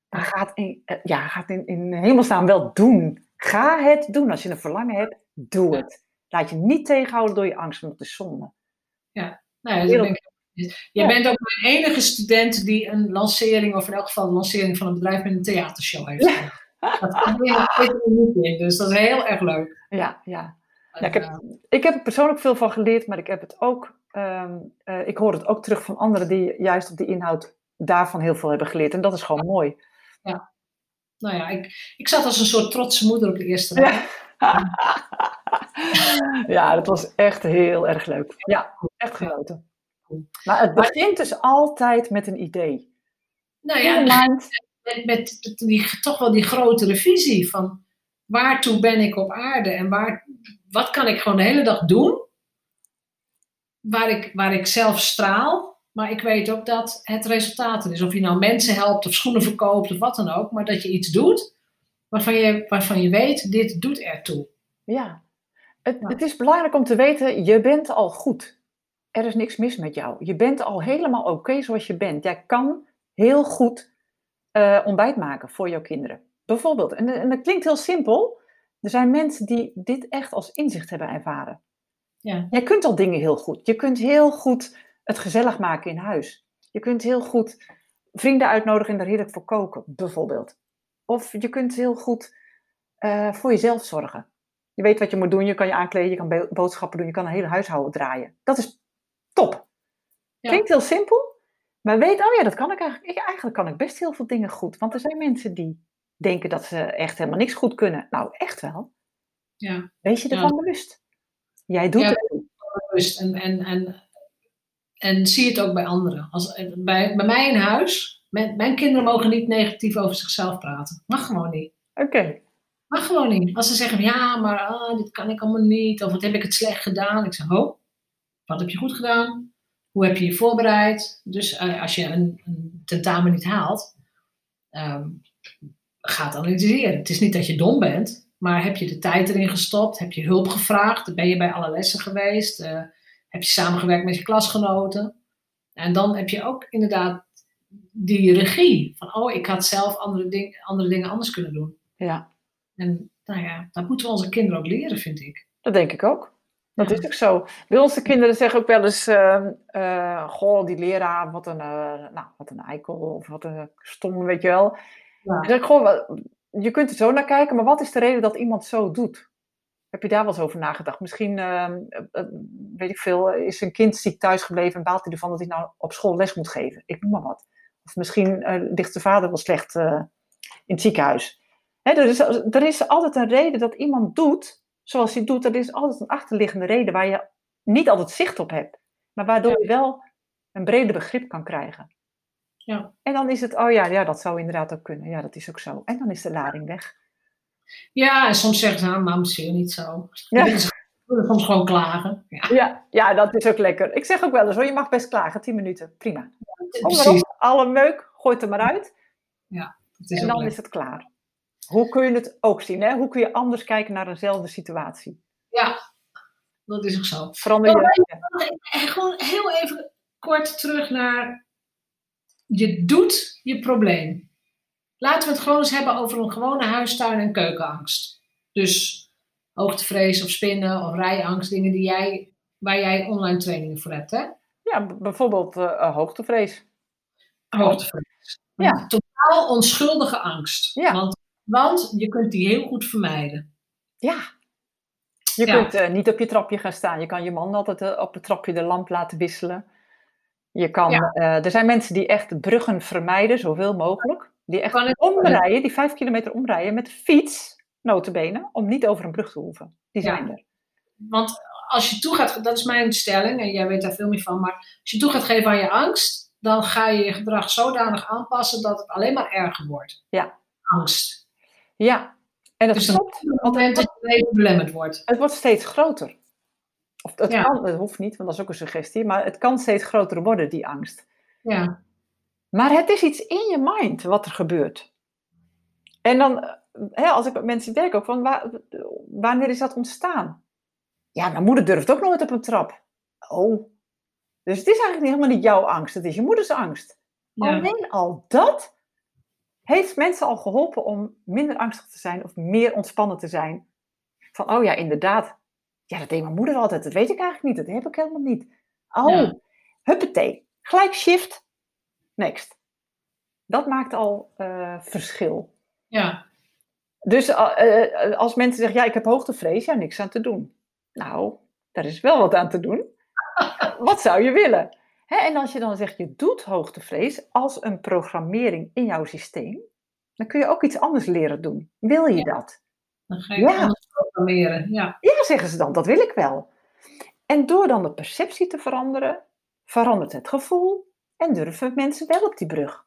Maar ga het in, eh, ja, ga het in, in hemelsnaam wel doen. Ga het doen. Als je een verlangen hebt, doe het. Laat je niet tegenhouden door je angst, want het is zonde. Nou ja, dat ben ik- Jij Ja. bent ook mijn enige student die een lancering, of in elk geval een lancering van een bedrijf met een theatershow heeft. Ja. Dat er niet in, dus dat is heel erg leuk. Ja, ja. Ja, ik, heb, ik heb er persoonlijk veel van geleerd, maar ik heb het ook, ehm, eh, ik hoor het ook terug van anderen die juist op die inhoud daarvan heel veel hebben geleerd. En dat is gewoon mooi. Nou ja, ik, ik zat als een soort trotse moeder op de eerste rij. ja, dat was echt heel erg leuk. Ja, echt genoten. Maar het begint dus altijd met een idee. Nou ja, met, met die, toch wel die grotere visie van waartoe ben ik op aarde en waar, wat kan ik gewoon de hele dag doen waar ik, waar ik zelf straal, maar ik weet ook dat het resultaat er is. Of je nou mensen helpt of schoenen verkoopt of wat dan ook, maar dat je iets doet waarvan je, waarvan je weet, dit doet ertoe. Ja, het, het is belangrijk om te weten, je bent al goed. Er is niks mis met jou. Je bent al helemaal oké zoals je bent. Jij kan heel goed uh, ontbijt maken voor jouw kinderen. Bijvoorbeeld. En, en dat klinkt heel simpel. Er zijn mensen die dit echt als inzicht hebben ervaren. Ja. Jij kunt al dingen heel goed. Je kunt heel goed het gezellig maken in huis. Je kunt heel goed vrienden uitnodigen en er heerlijk voor koken, bijvoorbeeld. Of je kunt heel goed uh, voor jezelf zorgen. Je weet wat je moet doen, je kan je aankleden, je kan boodschappen doen, je kan een hele huishouden draaien. Dat is top. Ja. Klinkt heel simpel, maar weet, oh ja, dat kan ik eigenlijk. Ik, eigenlijk kan ik best heel veel dingen goed. Want er zijn mensen die denken dat ze echt helemaal niks goed kunnen. Nou, echt wel. Ja. Wees je ervan bewust. Jij doet het. En, en, en, en zie het ook bij anderen. Als, bij, bij mij in huis, mijn, mijn kinderen mogen niet negatief over zichzelf praten. Mag gewoon niet. Oké. Mag gewoon niet. Als ze zeggen, ja, maar ah, dit kan ik allemaal niet. Of wat heb ik het slecht gedaan. Ik zeg, oh, wat heb je goed gedaan? Hoe heb je je voorbereid? Dus uh, als je een, een, tentamen niet haalt, um, ga het analyseren. Het is niet dat je dom bent. Maar heb je de tijd erin gestopt? Heb je hulp gevraagd? Ben je bij alle lessen geweest? Uh, heb je samengewerkt met je klasgenoten? En dan heb je ook inderdaad die regie. Van, oh, ik had zelf andere, ding, andere dingen anders kunnen doen. Ja. En nou ja, dat moeten we onze kinderen ook leren, vind ik. Dat denk ik ook. Dat is ook zo. Bij onze kinderen zeggen ook wel eens: uh, Goh, die leraar, wat een, uh, nou, wat een eikel of wat een stom, weet je wel. Ja. Zeg ik: Goh, je kunt er zo naar kijken, maar wat is de reden dat iemand zo doet? Heb je daar wel eens over nagedacht? Misschien, ehm, weet ik veel, is een kind ziek thuis gebleven en baalt hij ervan dat hij nou op school les moet geven? Ik noem maar wat. Of misschien ligt de vader wel slecht in het ziekenhuis. Hè, er, is, er is altijd een reden dat iemand doet zoals hij doet. Er is altijd een achterliggende reden waar je niet altijd zicht op hebt. Maar waardoor je wel een breder begrip kan krijgen. Ja. En dan is het, oh ja, ja, dat zou inderdaad ook kunnen. Ja, dat is ook zo. En dan is de lading weg. Ja, en soms zeggen ze, nou, mam, niet zo. Ja. Soms gewoon klagen. Ja. ja. Ja, dat is ook lekker. Ik zeg ook wel eens, hoor, je mag best klagen, 10 minuten, prima. Ja, alle meuk, gooit er maar uit. Ja, is en dan is het klaar. Hoe kun je het ook zien? Hè? Hoe kun je anders kijken naar eenzelfde situatie? Ja, dat is ook zo. Verander je. Gewoon heel even kort terug naar je doet je probleem. Laten we het gewoon eens hebben over een gewone huistuin- en keukenangst. Dus hoogtevrees of spinnen of rijangst, dingen die jij, waar jij online trainingen voor hebt, hè? Ja, bijvoorbeeld uh, hoogtevrees. Hoogtevrees. Ja. totaal onschuldige angst. Ja. Want, want je kunt die heel goed vermijden. Ja. Je kunt uh, niet op je trapje gaan staan. Je kan je man altijd uh, op het trapje de lamp laten wisselen. Je kan, uh, er zijn mensen die echt bruggen vermijden, zoveel mogelijk. Die echt omrijden, die vijf kilometer omrijden met fiets, notenbenen, om niet over een brug te hoeven. Die zijn er. Want als je toe gaat, dat is mijn stelling, en jij weet daar veel meer van, maar als je toe gaat geven aan je angst, dan ga je je gedrag zodanig aanpassen dat het alleen maar erger wordt. Ja. Angst. Ja. En dat dus klopt. Het je leven belemmerd wordt. Het wordt steeds groter. Of het, kan, het hoeft niet, want dat is ook een suggestie, maar het kan steeds groter worden, die angst. Ja. Maar het is iets in je mind wat er gebeurt. En dan, hè, als ik met mensen werk ook, van waar, wanneer is dat ontstaan? Ja, mijn moeder durft ook nooit op een trap. Oh. Dus het is eigenlijk helemaal niet jouw angst, het is je moeders angst. Ja. Alleen al dat heeft mensen al geholpen om minder angstig te zijn of meer ontspannen te zijn. Van, oh ja, inderdaad, ja, dat deed mijn moeder altijd. Dat weet ik eigenlijk niet. Dat heb ik helemaal niet. Oh, ja. huppatee. Gelijk shift. Next. Dat maakt al uh, verschil. Ja. Dus uh, als mensen zeggen, ja, ik heb hoogtevrees, ja, niks aan te doen. Nou, daar is wel wat aan te doen. wat zou je willen? Hè? En als je dan zegt, je doet hoogtevrees als een programmering in jouw systeem, dan kun je ook iets anders leren doen. Wil je dat? Dan ga je ja. Programmeren. Ja. ja, zeggen ze dan, dat wil ik wel. En door dan de perceptie te veranderen, verandert het gevoel en durven mensen wel op die brug.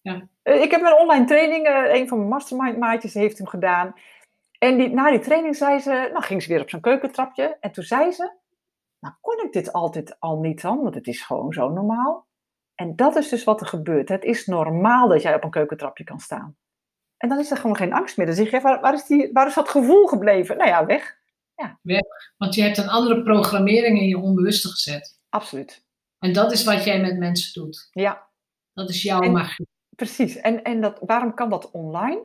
Ja. Eh, Ik heb een online training, eh, een van mijn mastermind maatjes heeft hem gedaan. En die, na die training zei ze, nou ging ze weer op zo'n keukentrapje. En toen zei ze, nou kon ik dit altijd al niet dan, want het is gewoon zo normaal. En dat is dus wat er gebeurt. Het is normaal dat jij op een keukentrapje kan staan. En dan is er gewoon geen angst meer. Dan zeg je, waar, waar, is, die, waar is dat gevoel gebleven? Nou ja, weg. Want je hebt een andere programmering in je onbewuste gezet. Absoluut. En dat is wat jij met mensen doet. Ja, Dat is jouw En- magie. precies. En, en dat, waarom kan dat online?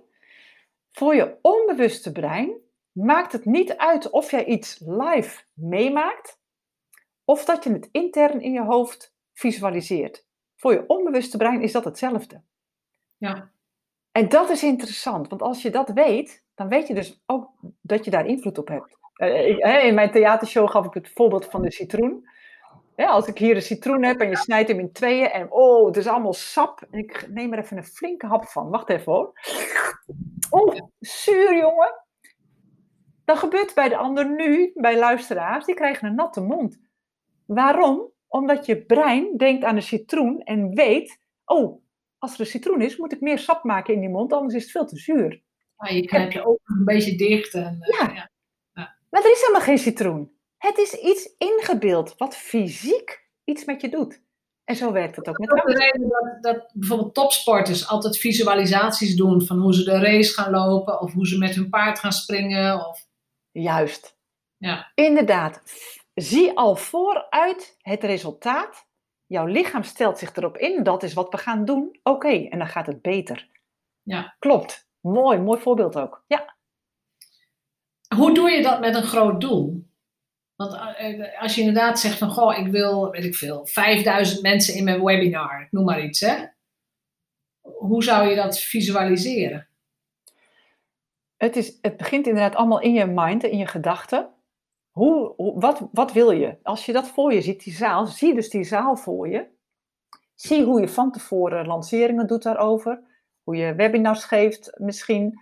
Voor je onbewuste brein maakt het niet uit of jij iets live meemaakt of dat je het intern in je hoofd visualiseert. Voor je onbewuste brein is dat hetzelfde. Ja. En dat is interessant, want als je dat weet, dan weet je dus ook dat je daar invloed op hebt. Eh, in mijn theatershow gaf ik het voorbeeld van de citroen. Als ik hier een citroen heb en je snijdt hem in tweeën en oh, het is allemaal sap. En ik neem er even een flinke hap van. Wacht even hoor. Oh, zuur jongen. Dan gebeurt bij de ander nu, bij luisteraars, die krijgen een natte mond. Waarom? Omdat je brein denkt aan de citroen en weet, oh, als er een citroen is, moet ik meer sap maken in die mond, anders is het veel te zuur. Ja, je knijpt je ogen een beetje dicht. En, eh, Ja. Maar er is helemaal geen citroen. Het is iets ingebeeld wat fysiek iets met je doet. En zo werkt het ook met Dat is ook de reden dat, dat bijvoorbeeld topsporters altijd visualisaties doen van hoe ze de race gaan lopen of hoe ze met hun paard gaan springen. Of, Juist. Ja. Inderdaad. Zie al vooruit het resultaat. Jouw lichaam stelt zich erop in. Dat is wat we gaan doen. Oké, en dan gaat het beter. Ja. Klopt. Mooi, mooi voorbeeld ook. Ja. hoe doe je dat met een groot doel? Want eh, als je inderdaad zegt van, goh, ik wil, weet ik veel, 5000 mensen in mijn webinar, noem maar iets, hè? Hoe zou je dat visualiseren? Het, is, het begint inderdaad allemaal in je mind, in je gedachten. Hoe, hoe- wat, wat wil je? Als je dat voor je ziet, die zaal, zie dus die zaal voor je. Zie hoe je van tevoren lanceringen doet daarover. Hoe je webinars geeft misschien.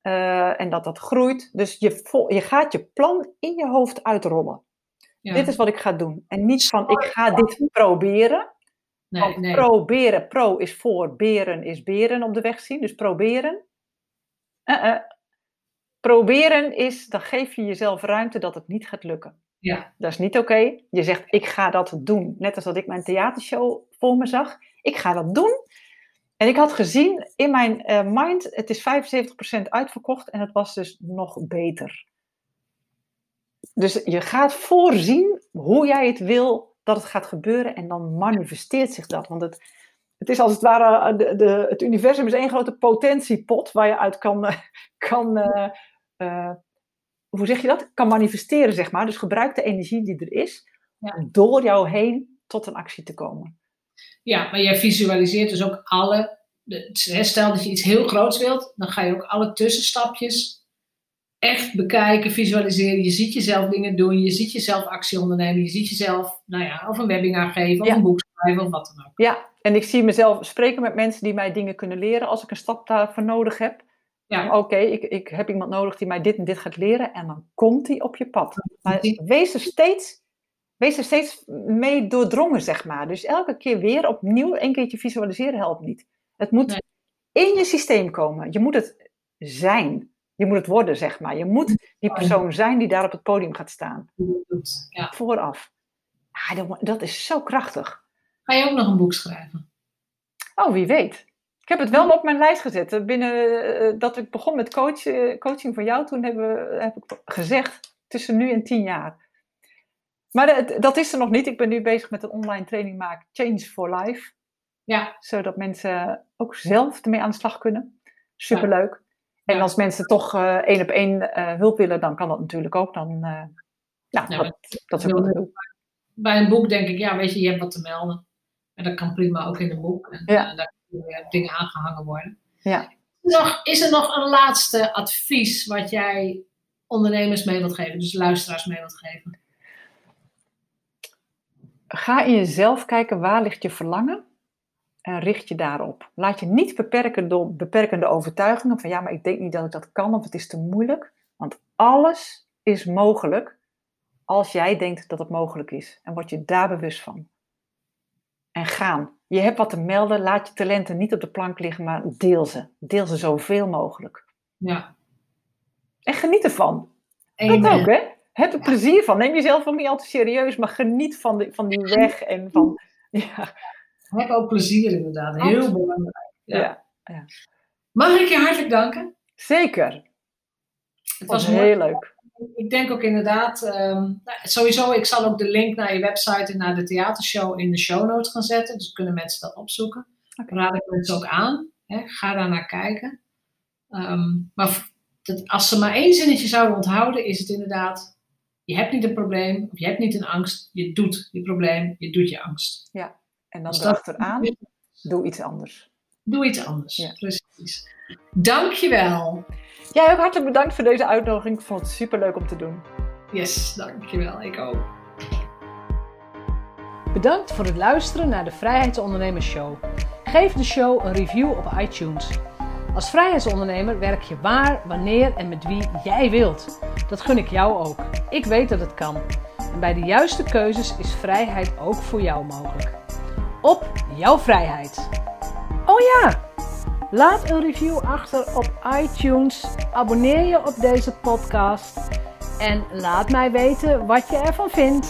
eh, en dat dat groeit. Dus je, je gaat je plan in je hoofd uitrollen. Ja. Dit is wat ik ga doen. En niet van ik ga dit proberen. nee, Want nee. proberen, pro is voor, beren is beren op de weg zien. Dus proberen. Eh, eh. Proberen is, dan geef je jezelf ruimte dat het niet gaat lukken. Ja. Dat is niet oké. Je zegt, ik ga dat doen. Net als dat ik mijn theatershow voor me zag. Ik ga dat doen. En ik had gezien in mijn eh, mind, het is 75% uitverkocht en het was dus nog beter. Dus je gaat voorzien hoe jij het wil dat het gaat gebeuren en dan manifesteert zich dat. Want het, het is als het ware, eh, de, de, het universum is één grote potentiepot waar je uit kan, kan eh, eh, hoe zeg je dat? Kan manifesteren, zeg maar. Dus gebruik de energie die er is Ja. door jou heen tot een actie te komen. Ja, maar jij visualiseert dus ook alle. Stel dat je iets heel groots wilt, dan ga je ook alle tussenstapjes echt bekijken, visualiseren. Je ziet jezelf dingen doen, je ziet jezelf actie ondernemen, je ziet jezelf, nou ja, of een webinar geven, of Ja. een boek schrijven, of wat dan ook. Ja, en ik zie mezelf spreken met mensen die mij dingen kunnen leren als ik een stap daarvoor nodig heb. Ja. Oké, ik, ik heb iemand nodig die mij dit en dit gaat leren en dan komt die op je pad. Maar wees er steeds, wees er steeds mee doordrongen, zeg maar. Dus elke keer weer opnieuw een keertje visualiseren helpt niet. Het moet Nee. in je systeem komen. Je moet het zijn. Je moet het worden, zeg maar. Je moet die persoon zijn die daar op het podium gaat staan. Ja. Vooraf. Ah, dat is zo krachtig. Ga je ook nog een boek schrijven? Oh, wie weet. Ik heb het wel op mijn lijst gezet. Binnen eh, dat ik begon met coach, eh, coaching voor jou, toen hebben we, heb ik gezegd tussen nu en tien jaar. Maar dat, dat is er nog niet. Ik ben nu bezig met een online training maken, Change for Life. Ja. Zodat mensen ook zelf ermee aan de slag kunnen. Superleuk. En als mensen toch eh, één op één eh, hulp willen, dan kan dat natuurlijk ook. Dan, eh, Ja, dat, dat is ook wat. Bij een boek denk ik, ja, weet je, je hebt wat te melden. En dat kan prima ook in een boek. En Ja. eh, daar dingen aangehangen worden. Ja. Nog, is er nog een laatste advies wat jij ondernemers mee wilt geven, dus luisteraars mee wilt geven? Ga in jezelf kijken waar ligt je verlangen en richt je daarop. Laat je niet beperken door beperkende overtuigingen van ja, maar ik denk niet dat ik dat kan of het is te moeilijk. Want alles is mogelijk als jij denkt dat het mogelijk is en word je daar bewust van. Gaan. Je hebt wat te melden, laat je talenten niet op de plank liggen, maar deel ze. Deel ze zoveel mogelijk. Ja. En geniet ervan. Amen. Dat ook, hè? Heb er plezier van. Neem jezelf ook niet al te serieus, maar geniet van, de, van die weg en van... Ja, Heb ook plezier inderdaad. Heel Absoluut. belangrijk. Ja. ja. Mag ik je hartelijk danken? zeker. Het Was heel leuk. Ik denk ook inderdaad, ehm, nou, sowieso, ik zal ook de link naar je website en naar de theatershow in de show notes gaan zetten. Dus kunnen mensen dat opzoeken. Raad ik mensen ook aan. Hè? Ga daar naar kijken. Ehm, maar dat, als ze maar één zinnetje zouden onthouden, is het inderdaad, je hebt niet een probleem, of je hebt niet een angst, je doet je probleem, je doet je angst. En dan dat- erachteraan, doe iets anders. Doe iets anders. Ja. Precies. Dankjewel. Jij ook hartelijk bedankt voor deze uitnodiging. Ik vond het super leuk om te doen. Yes, dankjewel. Ik ook. Bedankt voor het luisteren naar de Vrijheidsondernemers Show. Geef de show een review op iTunes. Als vrijheidsondernemer werk je waar, wanneer en met wie jij wilt. Dat gun ik jou ook. Ik weet dat het kan. En bij de juiste keuzes is vrijheid ook voor jou mogelijk. Op jouw vrijheid. Oh ja! Laat een review achter op iTunes. Abonneer je op deze podcast. En laat mij weten wat je ervan vindt.